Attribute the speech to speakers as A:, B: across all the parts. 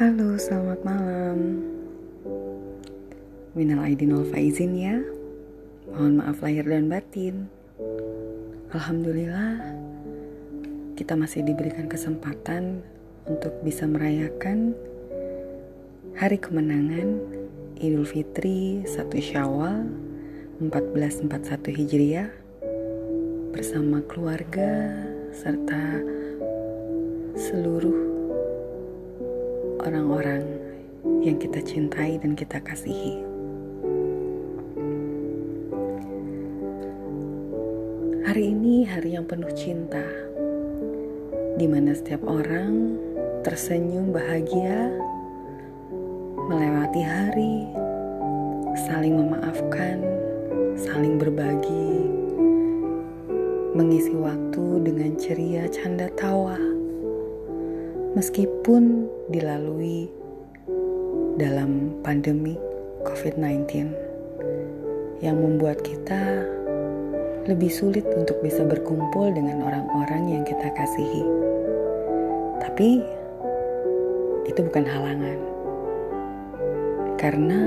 A: Halo, selamat malam. Minal aidin wal faizin ya. Mohon maaf lahir dan batin. Alhamdulillah, kita masih diberikan kesempatan untuk bisa merayakan hari kemenangan Idul Fitri 1 Syawal 1441 Hijriah bersama keluarga serta seluruh orang-orang yang kita cintai dan kita kasihi. Hari ini hari yang penuh cinta, di mana setiap orang tersenyum bahagia, melewati hari, saling memaafkan, saling berbagi, mengisi waktu dengan ceria canda tawa, meskipun dilalui dalam pandemi COVID-19 yang membuat kita lebih sulit untuk bisa berkumpul dengan orang-orang yang kita kasihi. Tapi itu bukan halangan. Karena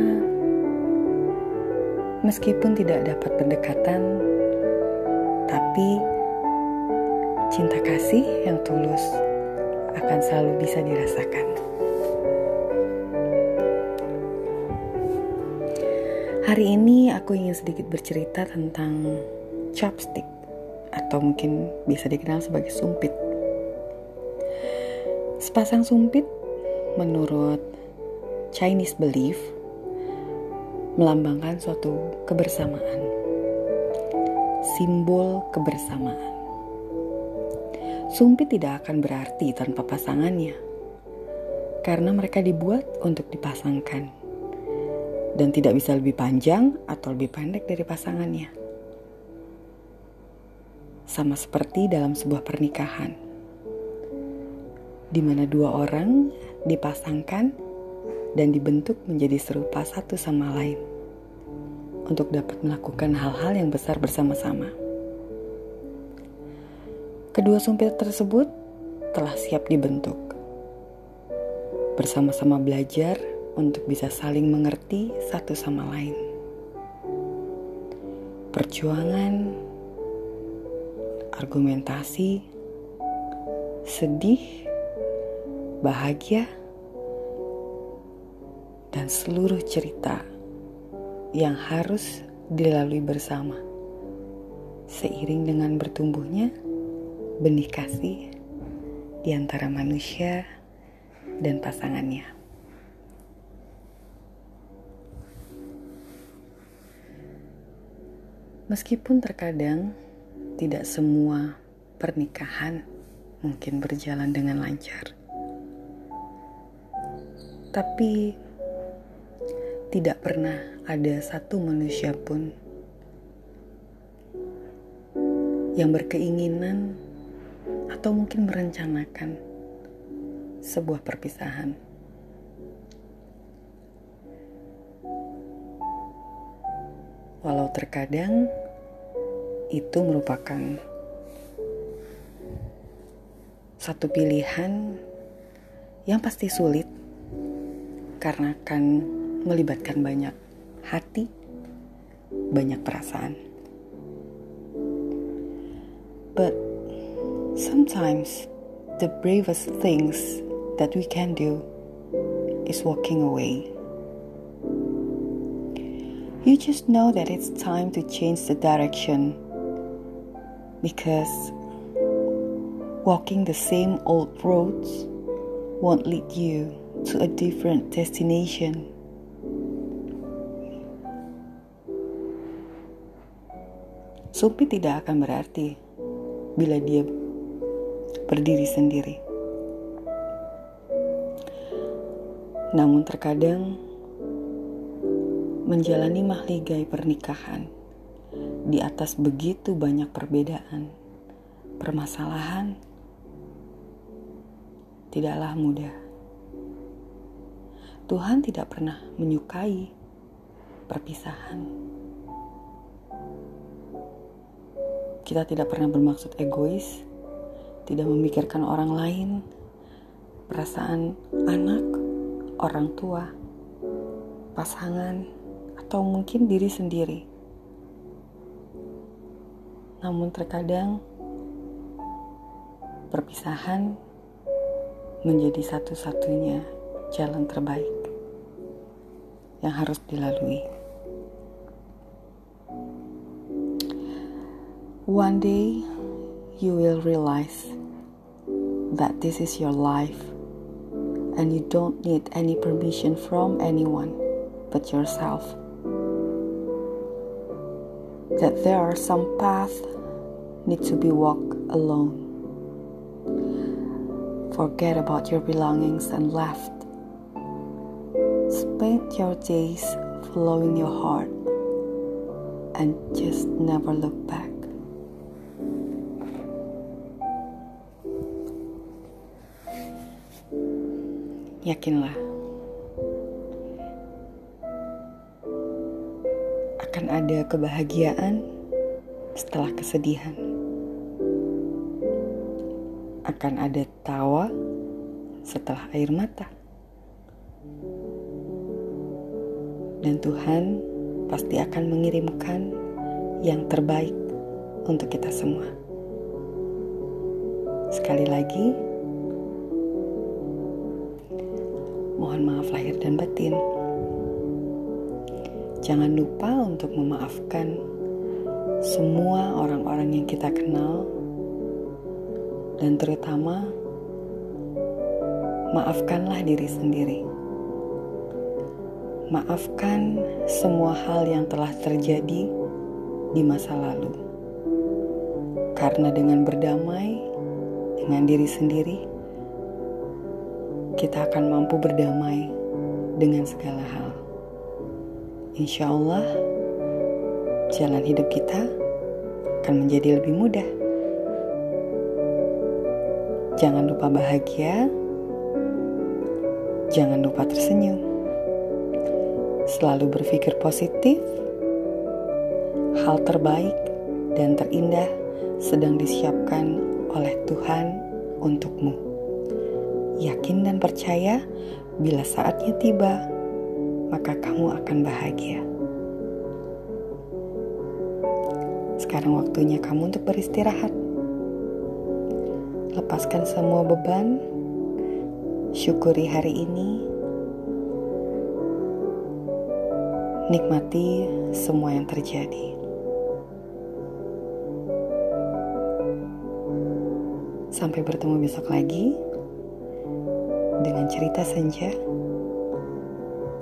A: meskipun tidak dapat pendekatan, tapi cinta kasih yang tulus akan selalu bisa dirasakan. Hari ini aku ingin sedikit bercerita tentang chopstick atau mungkin bisa dikenal sebagai sumpit. Sepasang sumpit menurut Chinese belief melambangkan suatu kebersamaan. Simbol kebersamaan. Sumpit tidak akan berarti tanpa pasangannya. Karena mereka dibuat untuk dipasangkan dan tidak bisa lebih panjang atau lebih pendek dari pasangannya sama seperti dalam sebuah pernikahan, di mana dua orang dipasangkan dan dibentuk menjadi serupa satu sama lain untuk dapat melakukan hal-hal yang besar bersama-sama. Kedua sumpit tersebut telah siap dibentuk, bersama-sama belajar untuk bisa saling mengerti satu sama lain. Perjuangan argumentasi, sedih, bahagia, dan seluruh cerita yang harus dilalui bersama. Seiring dengan bertumbuhnya benih kasih di antara manusia dan pasangannya. Meskipun terkadang tidak semua pernikahan mungkin berjalan dengan lancar. Tapi tidak pernah ada satu manusia pun yang berkeinginan atau mungkin merencanakan sebuah perpisahan. Walau terkadang itu merupakan satu pilihan yang pasti sulit karena akan melibatkan banyak hati, banyak perasaan. But sometimes the bravest things that we can do is walking away. You just know that it's time to change the direction because walking the same old roads won't lead you to a different destination. Supi tidak akan berarti bila dia berdiri sendiri. Namun terkadang menjalani mahligai pernikahan di atas begitu banyak perbedaan, permasalahan, tidaklah mudah. Tuhan tidak pernah menyukai perpisahan. Kita tidak pernah bermaksud egois, tidak memikirkan orang lain, perasaan anak, orang tua, pasangan, atau mungkin diri sendiri. Namun terkadang perpisahan menjadi satu-satunya jalan terbaik yang harus dilalui. One day you will realize that this is your life and you don't need any permission from anyone but yourself. That there are some paths need to be walked alone. Forget about your belongings and left. Spend your days following your heart and just never look back. Yakinlah akan ada kebahagiaan setelah kesedihan akan ada tawa setelah air mata. Dan Tuhan pasti akan mengirimkan yang terbaik untuk kita semua. Sekali lagi, mohon maaf lahir dan batin. Jangan lupa untuk memaafkan semua orang-orang yang kita kenal dan terutama maafkanlah diri sendiri. Maafkan semua hal yang telah terjadi di masa lalu, karena dengan berdamai dengan diri sendiri, kita akan mampu berdamai dengan segala hal. Insya Allah, jalan hidup kita akan menjadi lebih mudah. Jangan lupa bahagia. Jangan lupa tersenyum. Selalu berpikir positif. Hal terbaik dan terindah sedang disiapkan oleh Tuhan untukmu. Yakin dan percaya, bila saatnya tiba, maka kamu akan bahagia. Sekarang waktunya kamu untuk beristirahat. Lepaskan semua beban. Syukuri hari ini. Nikmati semua yang terjadi. Sampai bertemu besok lagi dengan cerita senja,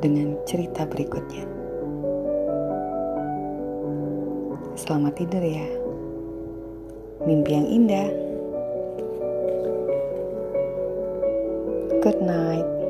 A: dengan cerita berikutnya. Selamat tidur ya. Mimpi yang indah. Good night.